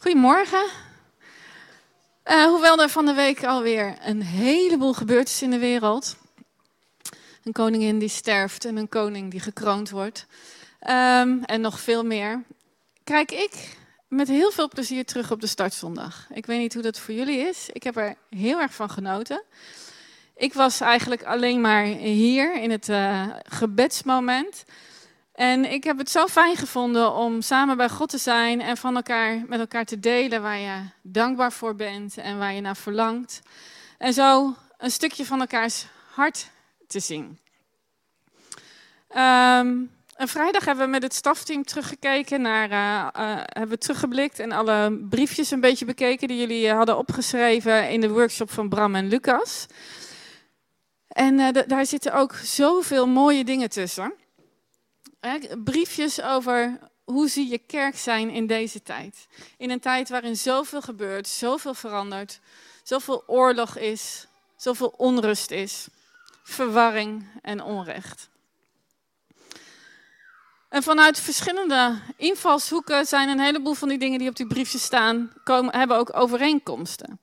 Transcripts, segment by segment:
Goedemorgen. Uh, hoewel er van de week alweer een heleboel gebeurd is in de wereld. Een koningin die sterft en een koning die gekroond wordt. Um, en nog veel meer. Kijk ik met heel veel plezier terug op de startzondag. Ik weet niet hoe dat voor jullie is. Ik heb er heel erg van genoten. Ik was eigenlijk alleen maar hier in het uh, gebedsmoment. En ik heb het zo fijn gevonden om samen bij God te zijn en van elkaar, met elkaar te delen waar je dankbaar voor bent en waar je naar verlangt. En zo een stukje van elkaars hart te zien. Um, en vrijdag hebben we met het stafteam teruggekeken naar, uh, uh, hebben we teruggeblikt en alle briefjes een beetje bekeken die jullie hadden opgeschreven in de workshop van Bram en Lucas. En daar zitten ook zoveel mooie dingen tussen briefjes over hoe zie je kerk zijn in deze tijd. In een tijd waarin zoveel gebeurt, zoveel verandert, zoveel oorlog is, zoveel onrust is, verwarring en onrecht. En vanuit verschillende invalshoeken zijn een heleboel van die dingen die op die briefjes staan, komen, hebben ook overeenkomsten.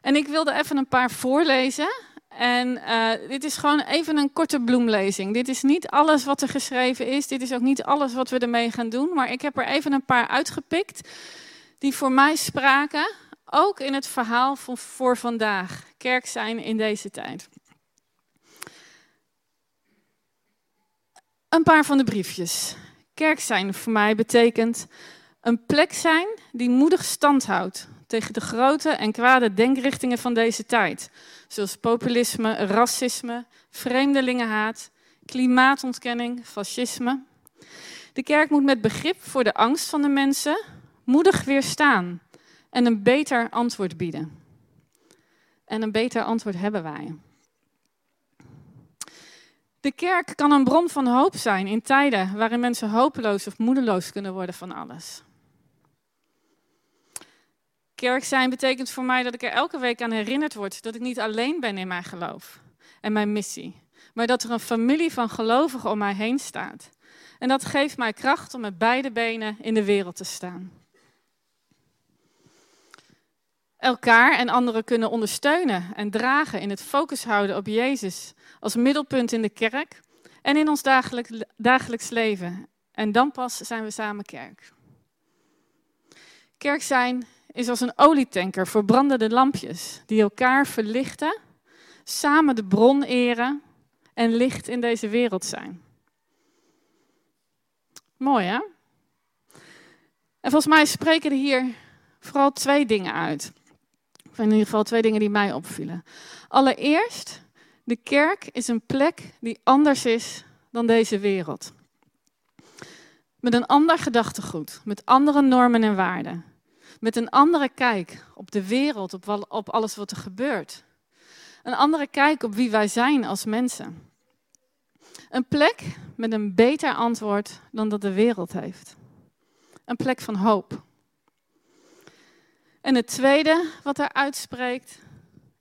En ik wilde even een paar voorlezen en uh, dit is gewoon even een korte bloemlezing. Dit is niet alles wat er geschreven is. Dit is ook niet alles wat we ermee gaan doen. Maar ik heb er even een paar uitgepikt die voor mij spraken. Ook in het verhaal van, voor vandaag. Kerk zijn in deze tijd. Een paar van de briefjes. Kerk zijn voor mij betekent een plek zijn die moedig stand houdt tegen de grote en kwade denkrichtingen van deze tijd, zoals populisme, racisme, vreemdelingenhaat, klimaatontkenning, fascisme. De kerk moet met begrip voor de angst van de mensen moedig weerstaan en een beter antwoord bieden. En een beter antwoord hebben wij. De kerk kan een bron van hoop zijn in tijden waarin mensen hopeloos of moedeloos kunnen worden van alles. Kerk zijn betekent voor mij dat ik er elke week aan herinnerd word dat ik niet alleen ben in mijn geloof en mijn missie, maar dat er een familie van gelovigen om mij heen staat. En dat geeft mij kracht om met beide benen in de wereld te staan. Elkaar en anderen kunnen ondersteunen en dragen in het focus houden op Jezus als middelpunt in de kerk en in ons dagelijks, leven. En dan pas zijn we samen kerk. Kerk zijn is als een olietanker voor brandende lampjes die elkaar verlichten, samen de bron eren en licht in deze wereld zijn. Mooi hè? En volgens mij spreken er hier vooral twee dingen uit. Of in ieder geval twee dingen die mij opvielen. Allereerst, de kerk is een plek die anders is dan deze wereld. Met een ander gedachtegoed, met andere normen en waarden met een andere kijk op de wereld, op, op alles wat er gebeurt. Een andere kijk op wie wij zijn als mensen. Een plek met een beter antwoord dan dat de wereld heeft. Een plek van hoop. En het tweede wat er uitspreekt,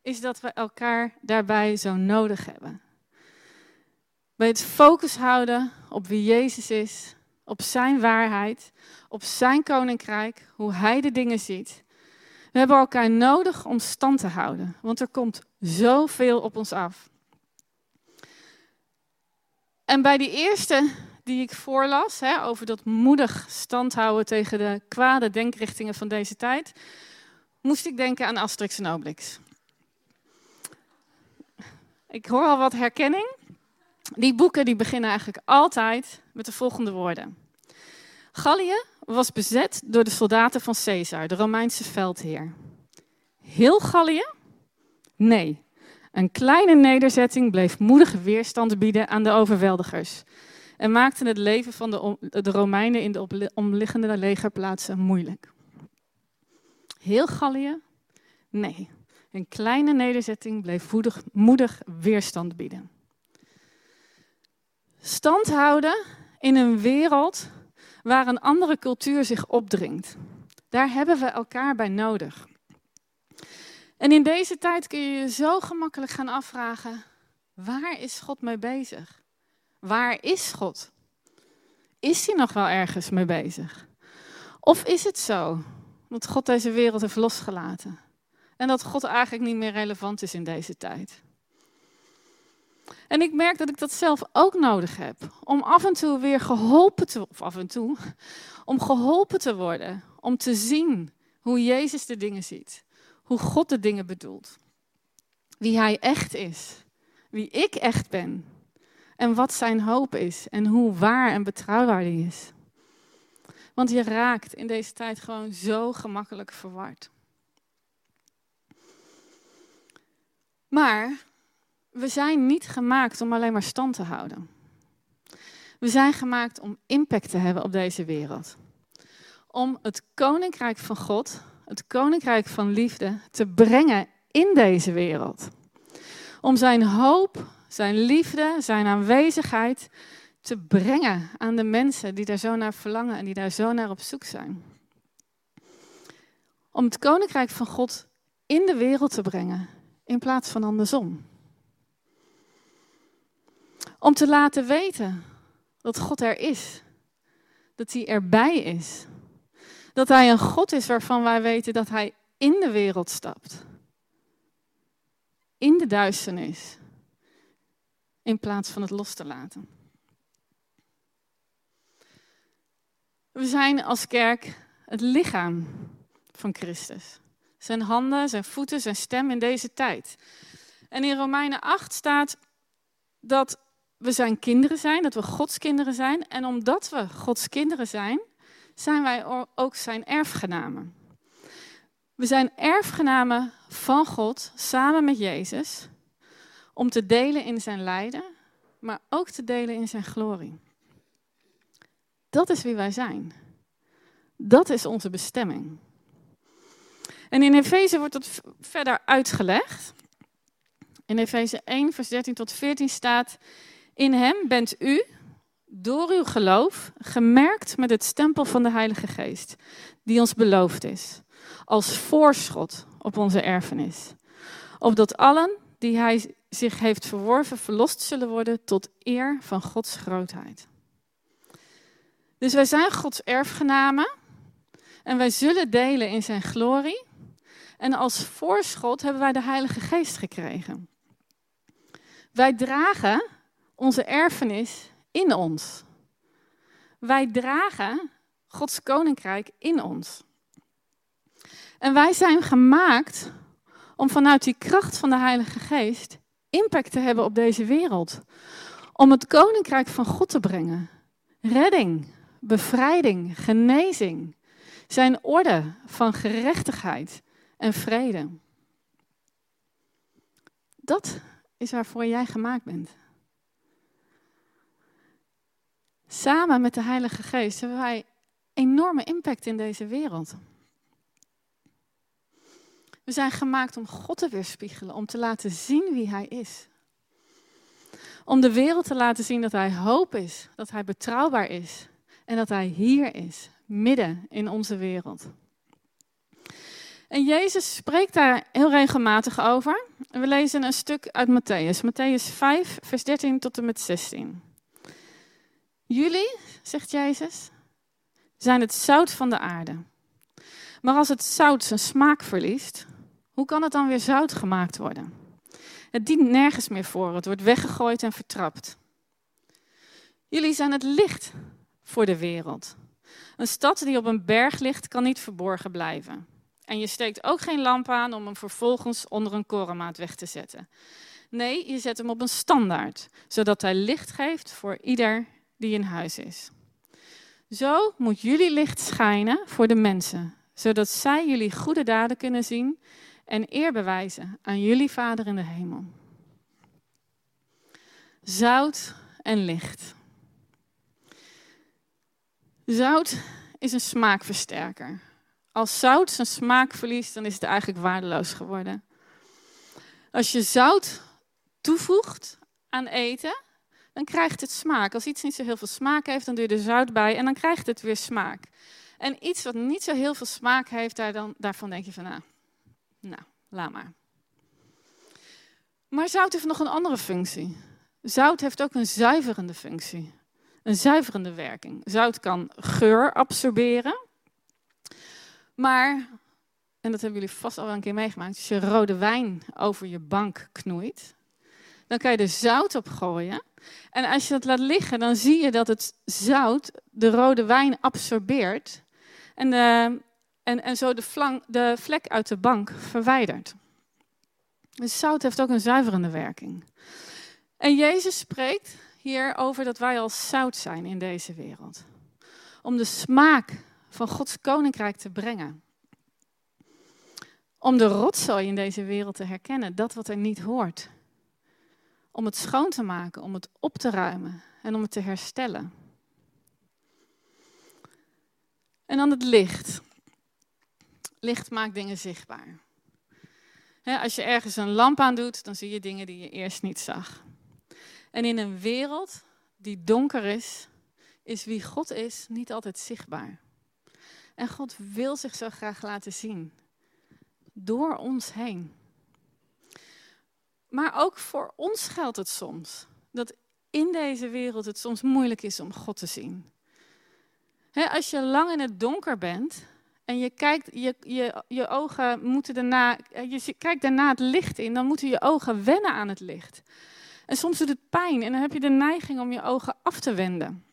is dat we elkaar daarbij zo nodig hebben. Bij het focus houden op wie Jezus is, op zijn waarheid, op zijn koninkrijk, hoe hij de dingen ziet. We hebben elkaar nodig om stand te houden, want er komt zoveel op ons af. En bij die eerste die ik voorlas, hè, over dat moedig stand houden tegen de kwade denkrichtingen van deze tijd, moest ik denken aan Asterix en Obelix. Ik hoor al wat herkenning. Die boeken die beginnen eigenlijk altijd met de volgende woorden. Gallië was bezet door de soldaten van Caesar, de Romeinse veldheer. Heel Gallië? Nee. Een kleine nederzetting bleef moedig weerstand bieden aan de overweldigers en maakte het leven van de, Romeinen in de omliggende legerplaatsen moeilijk. Heel Gallië? Nee. Een kleine nederzetting bleef moedig, moedig weerstand bieden. Stand houden in een wereld waar een andere cultuur zich opdringt. Daar hebben we elkaar bij nodig. En in deze tijd kun je je zo gemakkelijk gaan afvragen: waar is God mee bezig? Waar is God? Is hij nog wel ergens mee bezig? Of is het zo Dat God deze wereld heeft losgelaten. En dat God eigenlijk niet meer relevant is in deze tijd. En ik merk dat ik dat zelf ook nodig heb. Om af en toe weer geholpen te of af en toe, om geholpen te worden. Om te zien hoe Jezus de dingen ziet. Hoe God de dingen bedoelt. Wie Hij echt is. Wie ik echt ben. En wat zijn hoop is. En hoe waar en betrouwbaar die is. Want je raakt in deze tijd gewoon zo gemakkelijk verward. Maar we zijn niet gemaakt om alleen maar stand te houden. We zijn gemaakt om impact te hebben op deze wereld. Om het koninkrijk van God, het koninkrijk van liefde, te brengen in deze wereld. Om zijn hoop, zijn liefde, zijn aanwezigheid te brengen aan de mensen die daar zo naar verlangen en die daar zo naar op zoek zijn. Om het koninkrijk van God in de wereld te brengen in plaats van andersom. Om te laten weten dat God er is. Dat hij erbij is. Dat hij een God is waarvan wij weten dat hij in de wereld stapt. In de duisternis. In plaats van het los te laten. We zijn als kerk het lichaam van Christus. Zijn handen, zijn voeten, zijn stem in deze tijd. En in Romeinen 8 staat dat we zijn kinderen zijn, dat we Gods kinderen zijn. En omdat we Gods kinderen zijn, zijn wij ook zijn erfgenamen. We zijn erfgenamen van God samen met Jezus om te delen in zijn lijden, maar ook te delen in zijn glorie. Dat is wie wij zijn. Dat is onze bestemming. En in Efeze wordt dat verder uitgelegd. In Efeze 1, vers 13 tot 14 staat: In hem bent u, door uw geloof, gemerkt met het stempel van de Heilige Geest, die ons beloofd is, als voorschot op onze erfenis. Opdat allen die hij zich heeft verworven, verlost zullen worden tot eer van Gods grootheid. Dus wij zijn Gods erfgenamen en wij zullen delen in zijn glorie. En als voorschot hebben wij de Heilige Geest gekregen. Wij dragen onze erfenis in ons. Wij dragen Gods koninkrijk in ons. En wij zijn gemaakt om vanuit die kracht van de Heilige Geest impact te hebben op deze wereld. Om het koninkrijk van God te brengen. Redding, bevrijding, genezing. Zijn orde van gerechtigheid en vrede. Dat is waarvoor jij gemaakt bent. Samen met de Heilige Geest hebben wij enorme impact in deze wereld. We zijn gemaakt om God te weerspiegelen, om te laten zien wie Hij is. Om de wereld te laten zien dat Hij hoop is, dat Hij betrouwbaar is en dat Hij hier is, midden in onze wereld. En Jezus spreekt daar heel regelmatig over. We lezen een stuk uit Matthäus, Matthäus 5, vers 13 tot en met 16. Jullie, zegt Jezus, zijn het zout van de aarde. Maar als het zout zijn smaak verliest, hoe kan het dan weer zout gemaakt worden? Het dient nergens meer voor, het wordt weggegooid en vertrapt. Jullie zijn het licht voor de wereld. Een stad die op een berg ligt, kan niet verborgen blijven. En je steekt ook geen lamp aan om hem vervolgens onder een korenmaat weg te zetten. Nee, je zet hem op een standaard, zodat hij licht geeft voor ieder die in huis is. Zo moet jullie licht schijnen voor de mensen, zodat zij jullie goede daden kunnen zien en eer bewijzen aan jullie Vader in de hemel. Zout en licht. Zout is een smaakversterker. Als zout zijn smaak verliest, dan is het eigenlijk waardeloos geworden. Als je zout toevoegt aan eten, dan krijgt het smaak. Als iets niet zo heel veel smaak heeft, dan doe je er zout bij en dan krijgt het weer smaak. En iets wat niet zo heel veel smaak heeft, daar dan, daarvan denk je van, nou, nou, laat maar. Maar zout heeft nog een andere functie. Zout heeft ook een zuiverende functie. Een zuiverende werking. Zout kan geur absorberen. Maar, en dat hebben jullie vast al wel een keer meegemaakt, als je rode wijn over je bank knoeit, dan kan je er zout op gooien. En als je dat laat liggen, dan zie je dat het zout de rode wijn absorbeert en, de, en, en zo de, flank, de vlek uit de bank verwijdert. Dus zout heeft ook een zuiverende werking. En Jezus spreekt hier over dat wij als zout zijn in deze wereld. Om de smaak van Gods koninkrijk te brengen. Om de rotzooi in deze wereld te herkennen, dat wat er niet hoort. Om het schoon te maken, om het op te ruimen en om het te herstellen. En dan het licht. Licht maakt dingen zichtbaar. als je ergens een lamp aan doet, dan zie je dingen die je eerst niet zag. En in een wereld die donker is, is wie God is niet altijd zichtbaar. En God wil zich zo graag laten zien. Door ons heen. Maar ook voor ons geldt het soms. Dat in deze wereld het soms moeilijk is om God te zien. als je lang in het donker bent en je, kijkt, je, je, je ogen moeten daarna, je kijkt daarna het licht in, dan moeten je ogen wennen aan het licht. En soms doet het pijn en dan heb je de neiging om je ogen af te wenden.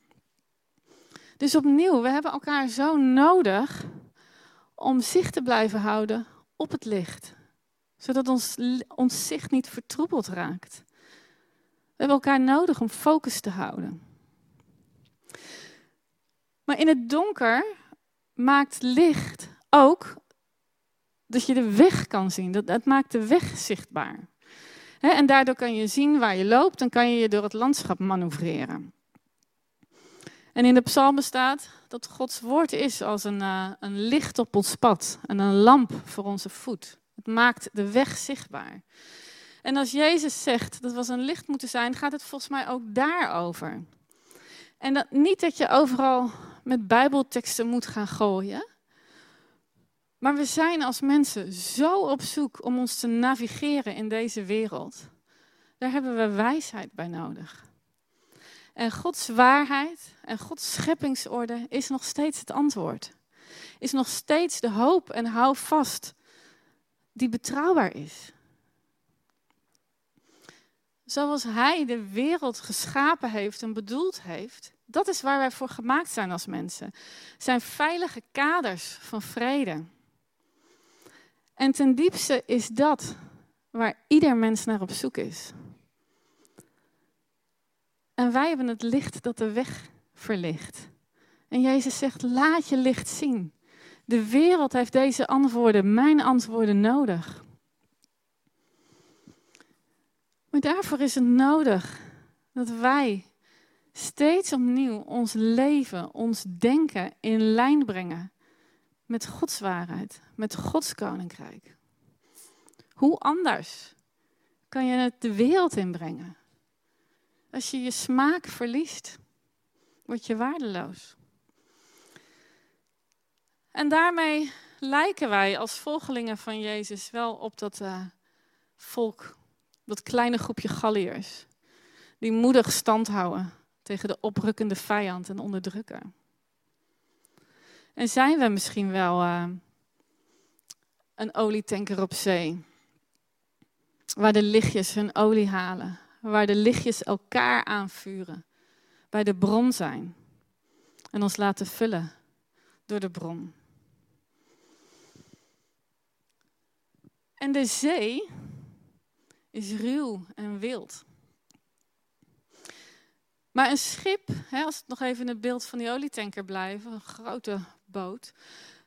Dus opnieuw, we hebben elkaar zo nodig om zicht te blijven houden op het licht. Zodat ons, ons zicht niet vertroebeld raakt. We hebben elkaar nodig om focus te houden. Maar in het donker maakt licht ook dat je de weg kan zien. Dat, dat maakt de weg zichtbaar. en daardoor kan je zien waar je loopt en kan je je door het landschap manoeuvreren. En in de psalmen staat dat Gods woord is als een, uh, een licht op ons pad en een lamp voor onze voet. Het maakt de weg zichtbaar. En als Jezus zegt dat we een licht moeten zijn, gaat het volgens mij ook daarover. En dat, niet dat je overal met Bijbelteksten moet gaan gooien. Maar we zijn als mensen zo op zoek om ons te navigeren in deze wereld. Daar hebben we wijsheid bij nodig. En Gods waarheid en Gods scheppingsorde is nog steeds het antwoord. Is nog steeds de hoop en hou vast die betrouwbaar is. Zoals Hij de wereld geschapen heeft en bedoeld heeft, dat is waar wij voor gemaakt zijn als mensen. Zijn veilige kaders van vrede. En ten diepste is dat waar ieder mens naar op zoek is. En wij hebben het licht dat de weg verlicht. En Jezus zegt: laat je licht zien. De wereld heeft deze antwoorden, mijn antwoorden nodig. Maar daarvoor is het nodig dat wij steeds opnieuw ons leven, ons denken in lijn brengen met Gods waarheid, met Gods koninkrijk. Hoe anders kan je het de wereld inbrengen? Als je je smaak verliest, word je waardeloos. En daarmee lijken wij als volgelingen van Jezus wel op dat uh, volk, dat kleine groepje Galliërs, die moedig stand houden tegen de oprukkende vijand en onderdrukker. En zijn we misschien wel uh, een olietanker op zee, waar de lichtjes hun olie halen, waar de lichtjes elkaar aanvuren, bij de bron zijn en ons laten vullen door de bron. En de zee is ruw en wild. Maar een schip, als we nog even in het beeld van die olietanker blijven, een grote boot.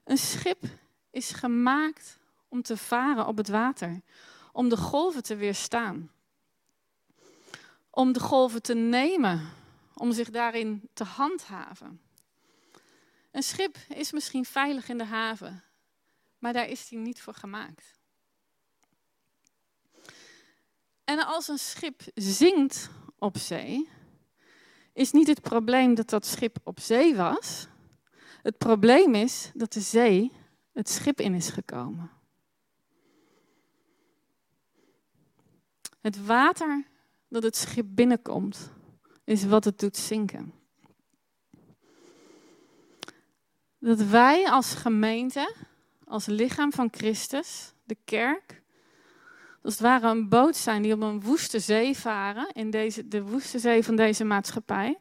Een schip is gemaakt om te varen op het water, om de golven te weerstaan om de golven te nemen, om zich daarin te handhaven. Een schip is misschien veilig in de haven, maar daar is hij niet voor gemaakt. En als een schip zinkt op zee, is niet het probleem dat dat schip op zee was. Het probleem is dat de zee het schip in is gekomen. Het water dat het schip binnenkomt, is wat het doet zinken. Dat wij als gemeente als lichaam van Christus, de kerk, als het ware een boot zijn die op een woeste zee varen, in deze, de woeste zee van deze maatschappij.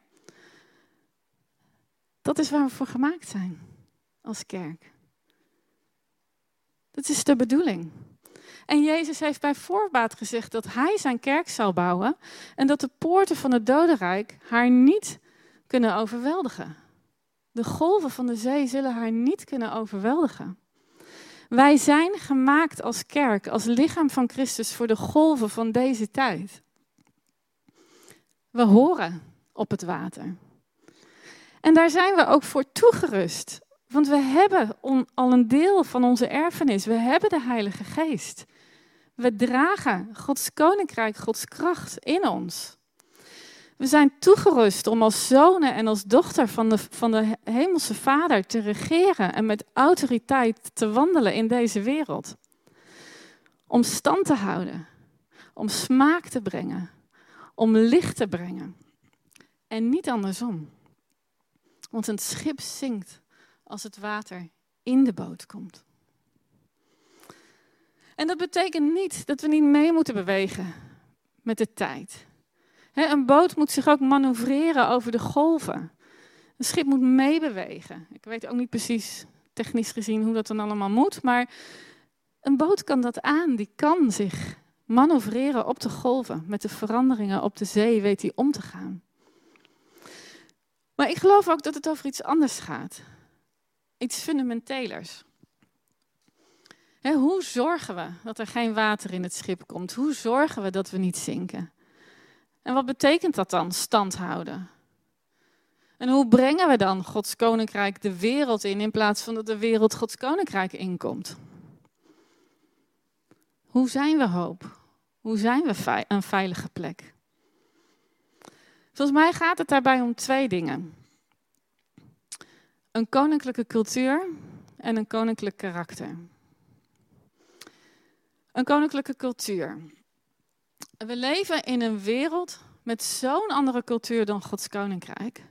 Dat is waar we voor gemaakt zijn als kerk. Dat is de bedoeling. En Jezus heeft bij voorbaat gezegd dat hij zijn kerk zal bouwen en dat de poorten van het dodenrijk haar niet kunnen overweldigen. De golven van de zee zullen haar niet kunnen overweldigen. Wij zijn gemaakt als kerk, als lichaam van Christus voor de golven van deze tijd. We horen op het water. En daar zijn we ook voor toegerust. Want we hebben al een deel van onze erfenis. We hebben de Heilige Geest. We dragen Gods koninkrijk, Gods kracht in ons. We zijn toegerust om als zonen en als dochter van de, van de Hemelse Vader te regeren en met autoriteit te wandelen in deze wereld. Om stand te houden, om smaak te brengen, om licht te brengen. En niet andersom. Want een schip zinkt als het water in de boot komt. En dat betekent niet dat we niet mee moeten bewegen met de tijd. Een boot moet zich ook manoeuvreren over de golven. Een schip moet meebewegen. Ik weet ook niet precies technisch gezien hoe dat dan allemaal moet, maar een boot kan dat aan. Die kan zich manoeuvreren op de golven. Met de veranderingen op de zee weet hij om te gaan. Maar ik geloof ook dat het over iets anders gaat. Iets fundamentelers hoe zorgen we dat er geen water in het schip komt? Hoe zorgen we dat we niet zinken? En wat betekent dat dan, stand houden? En hoe brengen we dan Gods koninkrijk de wereld in, in plaats van dat de wereld Gods koninkrijk inkomt? Hoe zijn we hoop? Hoe zijn we een veilige plek? Volgens mij gaat het daarbij om twee dingen: een koninklijke cultuur en een koninklijk karakter. Een koninklijke cultuur. We leven in een wereld met zo'n andere cultuur dan Gods koninkrijk.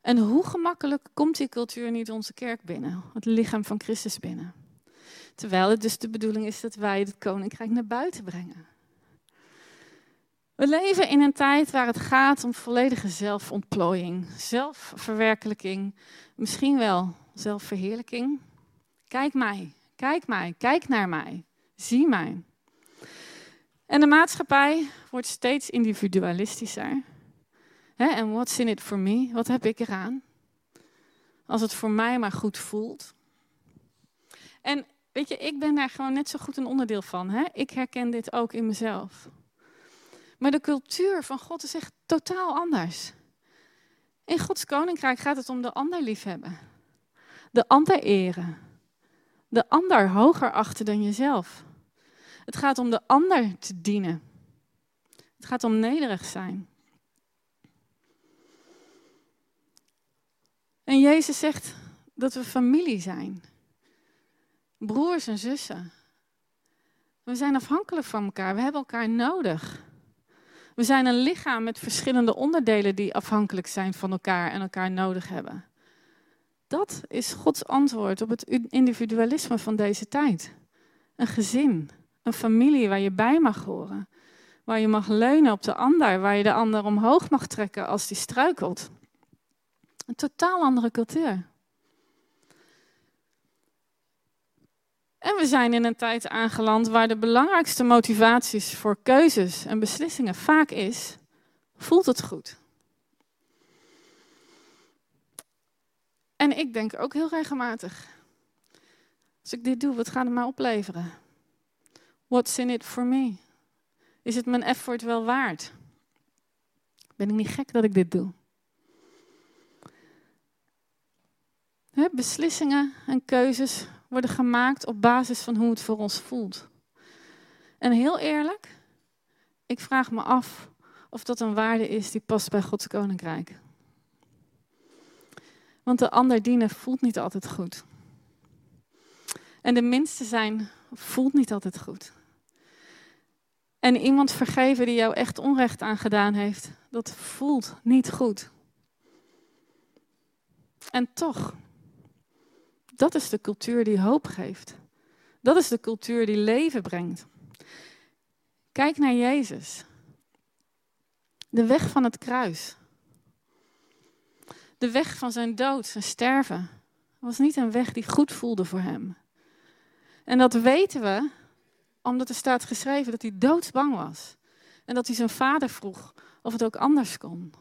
En hoe gemakkelijk komt die cultuur niet onze kerk binnen, het lichaam van Christus binnen? Terwijl het dus de bedoeling is dat wij het koninkrijk naar buiten brengen. We leven in een tijd waar het gaat om volledige zelfontplooiing, zelfverwerkelijking, misschien wel zelfverheerlijking. Kijk mij, kijk mij, kijk naar mij. Zie mij. En de maatschappij wordt steeds individualistischer. En what's in it for me? Wat heb ik eraan? Als het voor mij maar goed voelt. En weet je, ik ben daar gewoon net zo goed een onderdeel van. Hè? Ik herken dit ook in mezelf. Maar de cultuur van God is echt totaal anders. In Gods koninkrijk gaat het om de ander liefhebben. De ander eren. De ander hoger achten dan jezelf. Het gaat om de ander te dienen. Het gaat om nederig zijn. En Jezus zegt dat we familie zijn. Broers en zussen. We zijn afhankelijk van elkaar. We hebben elkaar nodig. We zijn een lichaam met verschillende onderdelen die afhankelijk zijn van elkaar en elkaar nodig hebben. Dat is Gods antwoord op het individualisme van deze tijd. Een gezin, een familie waar je bij mag horen. Waar je mag leunen op de ander, waar je de ander omhoog mag trekken als die struikelt. Een totaal andere cultuur. En we zijn in een tijd aangeland waar de belangrijkste motivaties voor keuzes en beslissingen vaak is: voelt het goed? En ik denk ook heel regelmatig: als ik dit doe, wat gaat het mij opleveren? What's in it for me? Is het mijn effort wel waard? Ben ik niet gek dat ik dit doe? beslissingen en keuzes worden gemaakt op basis van hoe het voor ons voelt. En heel eerlijk, ik vraag me af of dat een waarde is die past bij Gods koninkrijk. Want de ander dienen voelt niet altijd goed. En de minste zijn voelt niet altijd goed. En iemand vergeven die jou echt onrecht aangedaan heeft, dat voelt niet goed. En toch, Dat is de cultuur die hoop geeft. Dat is de cultuur die leven brengt. Kijk naar Jezus. De weg van het kruis. De weg van zijn dood, zijn sterven, was niet een weg die goed voelde voor hem. En dat weten we omdat er staat geschreven dat hij doodsbang was. En dat hij zijn vader vroeg of het ook anders kon.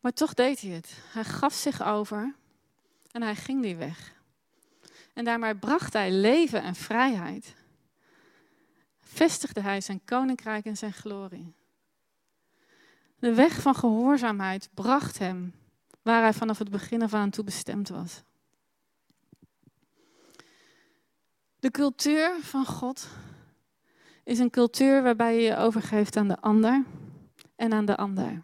Maar toch deed hij het. Hij gaf zich over en hij ging die weg. En daarmee bracht hij leven en vrijheid. Vestigde hij zijn koninkrijk en zijn glorie. De weg van gehoorzaamheid bracht hem waar hij vanaf het begin af aan toe bestemd was. De cultuur van God is een cultuur waarbij je je overgeeft aan de ander en aan de ander.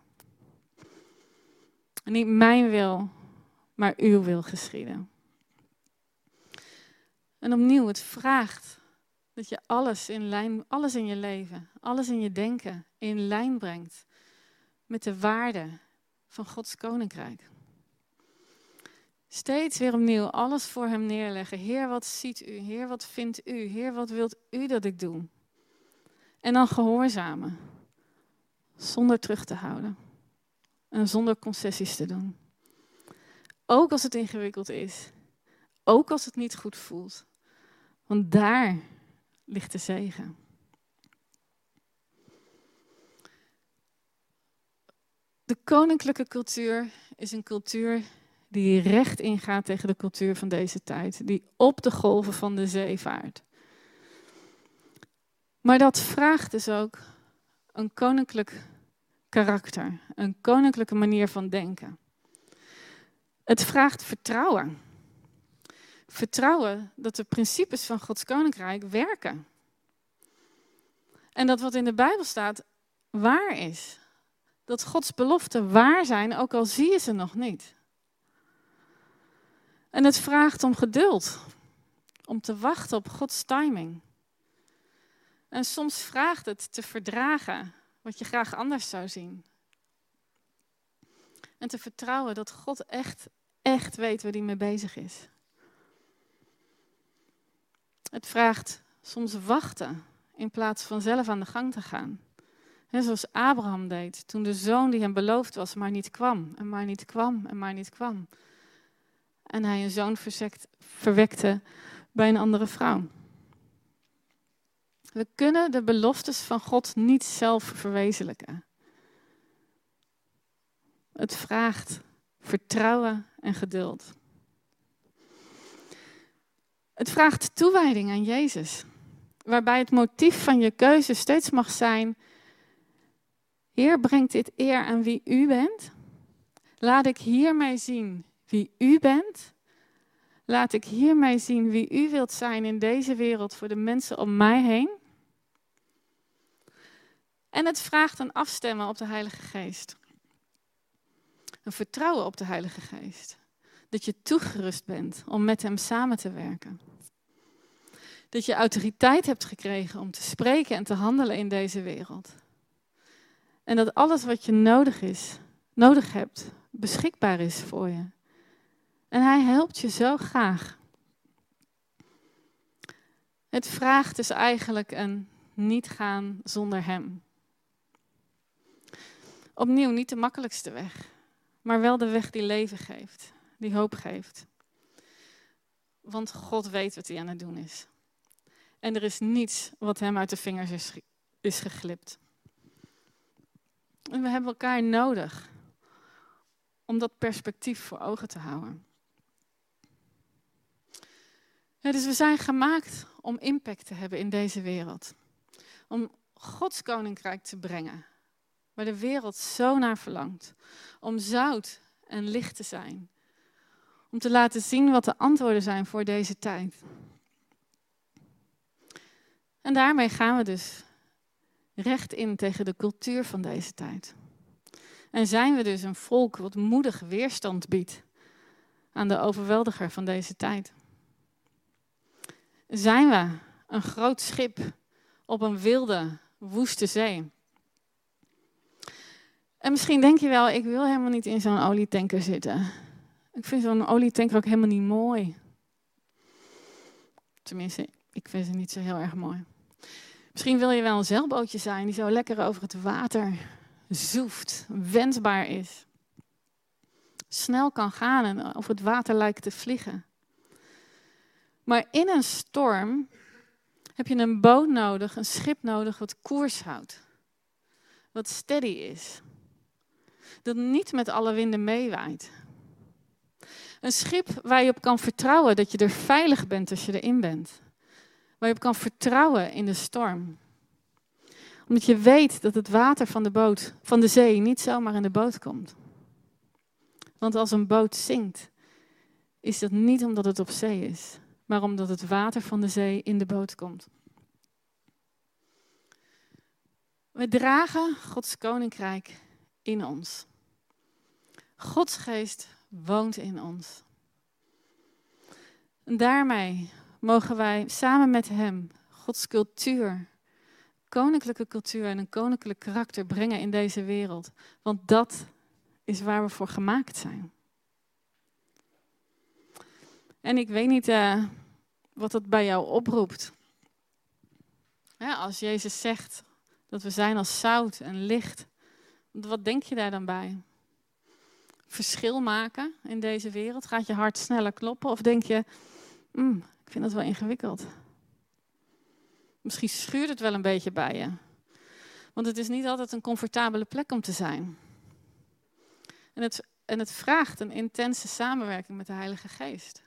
Niet mijn wil, maar uw wil geschieden. En opnieuw, het vraagt dat je alles in lijn, alles in je leven, alles in je denken in lijn brengt met de waarde van Gods koninkrijk. Steeds weer opnieuw alles voor Hem neerleggen. Heer, wat ziet u? Heer, wat vindt u? Heer, wat wilt u dat ik doe? En dan gehoorzamen, zonder terug te houden en zonder concessies te doen. Ook als het ingewikkeld is, ook als het niet goed voelt, want daar ligt de zegen. De koninklijke cultuur is een cultuur die recht ingaat tegen de cultuur van deze tijd, die op de golven van de zee vaart. Maar dat vraagt dus ook een koninklijk karakter, een koninklijke manier van denken. Het vraagt vertrouwen. Vertrouwen dat de principes van Gods koninkrijk werken. En dat wat in de Bijbel staat waar is. Dat Gods beloften waar zijn, ook al zie je ze nog niet. En het vraagt om geduld, om te wachten op Gods timing. En soms vraagt het te verdragen wat je graag anders zou zien. En te vertrouwen dat God echt, echt weet waar hij mee bezig is. Het vraagt soms wachten in plaats van zelf aan de gang te gaan. He, zoals Abraham deed toen de zoon die hem beloofd was maar niet kwam en maar niet kwam en maar niet kwam. En hij een zoon verwekte bij een andere vrouw. We kunnen de beloftes van God niet zelf verwezenlijken. Het vraagt vertrouwen en geduld. Het vraagt toewijding aan Jezus, waarbij het motief van je keuze steeds mag zijn: Heer, brengt dit eer aan wie u bent? Laat ik hiermee zien wie u bent. Laat ik hiermee zien wie u wilt zijn in deze wereld voor de mensen om mij heen. En het vraagt een afstemmen op de Heilige Geest. Een vertrouwen op de Heilige Geest. Dat je toegerust bent om met Hem samen te werken. Dat je autoriteit hebt gekregen om te spreken en te handelen in deze wereld. En dat alles wat je nodig is, nodig hebt, beschikbaar is voor je. En Hij helpt je zo graag. Het vraagt dus eigenlijk een niet gaan zonder Hem. Opnieuw niet de makkelijkste weg, maar wel de weg die leven geeft, die hoop geeft. Want God weet wat hij aan het doen is. En er is niets wat hem uit de vingers is, is geglipt. En we hebben elkaar nodig om dat perspectief voor ogen te houden. Dus we zijn gemaakt om impact te hebben in deze wereld. Om Gods koninkrijk te brengen waar de wereld zo naar verlangt. Om zout en licht te zijn. Om te laten zien wat de antwoorden zijn voor deze tijd. En daarmee gaan we dus recht in tegen de cultuur van deze tijd. En zijn we dus een volk wat moedig weerstand biedt aan de overweldiger van deze tijd. Zijn we een groot schip op een wilde, woeste zee. En misschien denk je wel, ik wil helemaal niet in zo'n olietanker zitten. Ik vind zo'n olietanker ook helemaal niet mooi. Tenminste, ik vind ze niet zo heel erg mooi. Misschien wil je wel een zeilbootje zijn die zo lekker over het water zoeft, wensbaar is. Snel kan gaan en over het water lijkt te vliegen. Maar in een storm heb je een boot nodig, een schip nodig wat koers houdt. Wat steady is. Dat niet met alle winden meewaait. Een schip waar je op kan vertrouwen dat je er veilig bent als je erin bent. Waar je op kan vertrouwen in de storm. Omdat je weet dat het water van de boot, van de zee, niet zomaar in de boot komt. Want als een boot zinkt, is dat niet omdat het op zee is, maar omdat het water van de zee in de boot komt. We dragen Gods koninkrijk in ons. Gods geest woont in ons. En daarmee mogen wij samen met Hem Gods cultuur, koninklijke cultuur en een koninklijk karakter brengen in deze wereld. Want dat is waar we voor gemaakt zijn. En ik weet niet uh, wat dat bij jou oproept. Als Jezus zegt dat we zijn als zout en licht, wat denk je daar dan bij? Verschil maken in deze wereld? Gaat je hart sneller kloppen? Of denk je, mm, ik vind dat wel ingewikkeld? Misschien schuurt het wel een beetje bij je. Want het is niet altijd een comfortabele plek om te zijn. En het, en het vraagt een intense samenwerking met de Heilige Geest.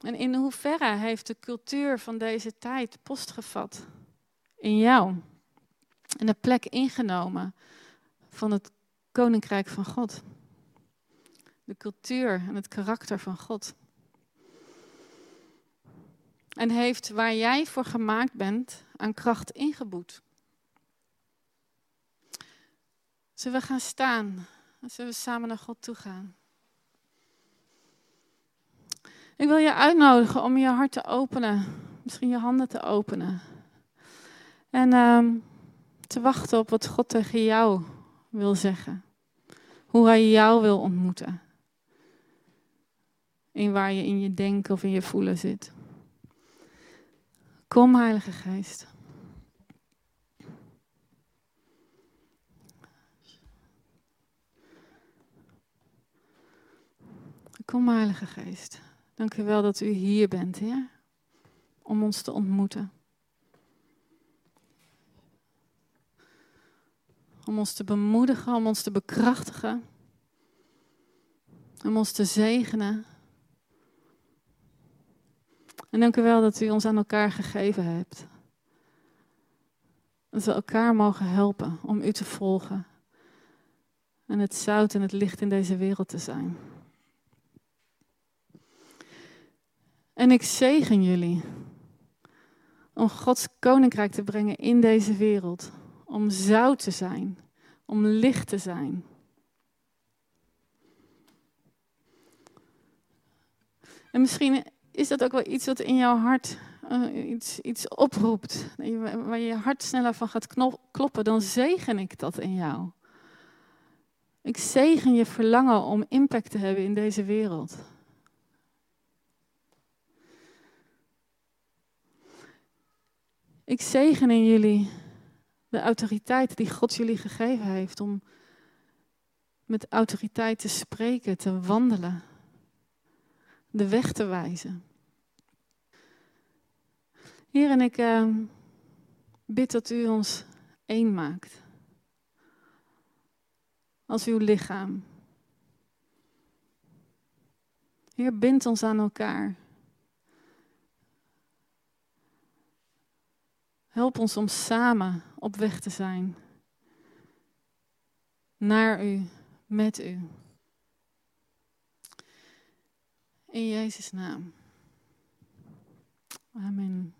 En in hoeverre heeft de cultuur van deze tijd postgevat in jou? En de plek ingenomen van het koninkrijk van God. De cultuur en het karakter van God. En heeft waar jij voor gemaakt bent aan kracht ingeboet. Zullen we gaan staan? Zullen we samen naar God toe gaan? Ik wil je uitnodigen om je hart te openen. Misschien je handen te openen. En uh, te wachten op wat God tegen jou wil zeggen. Hoe hij jou wil ontmoeten. In waar je in je denken of in je voelen zit. Kom, Heilige Geest. Kom, Heilige Geest. Dank u wel dat u hier bent, Heer. Om ons te ontmoeten. Om ons te bemoedigen, om ons te bekrachtigen. Om ons te zegenen. En dank u wel dat u ons aan elkaar gegeven hebt. Dat we elkaar mogen helpen om u te volgen. En het zout en het licht in deze wereld te zijn. En ik zegen jullie om Gods koninkrijk te brengen in deze wereld. Om zout te zijn, om licht te zijn. En misschien is dat ook wel iets wat in jouw hart uh, iets, iets oproept. Waar je hart sneller van gaat kloppen, dan zegen ik dat in jou. Ik zegen je verlangen om impact te hebben in deze wereld. Ik zegen in jullie de autoriteit die God jullie gegeven heeft om met autoriteit te spreken, te wandelen, de weg te wijzen. Heer, en ik uh, bid dat u ons één maakt. Als uw lichaam. Heer, bind ons aan elkaar. Help ons om samen op weg te zijn. Naar u, met u. In Jezus' naam. Amen.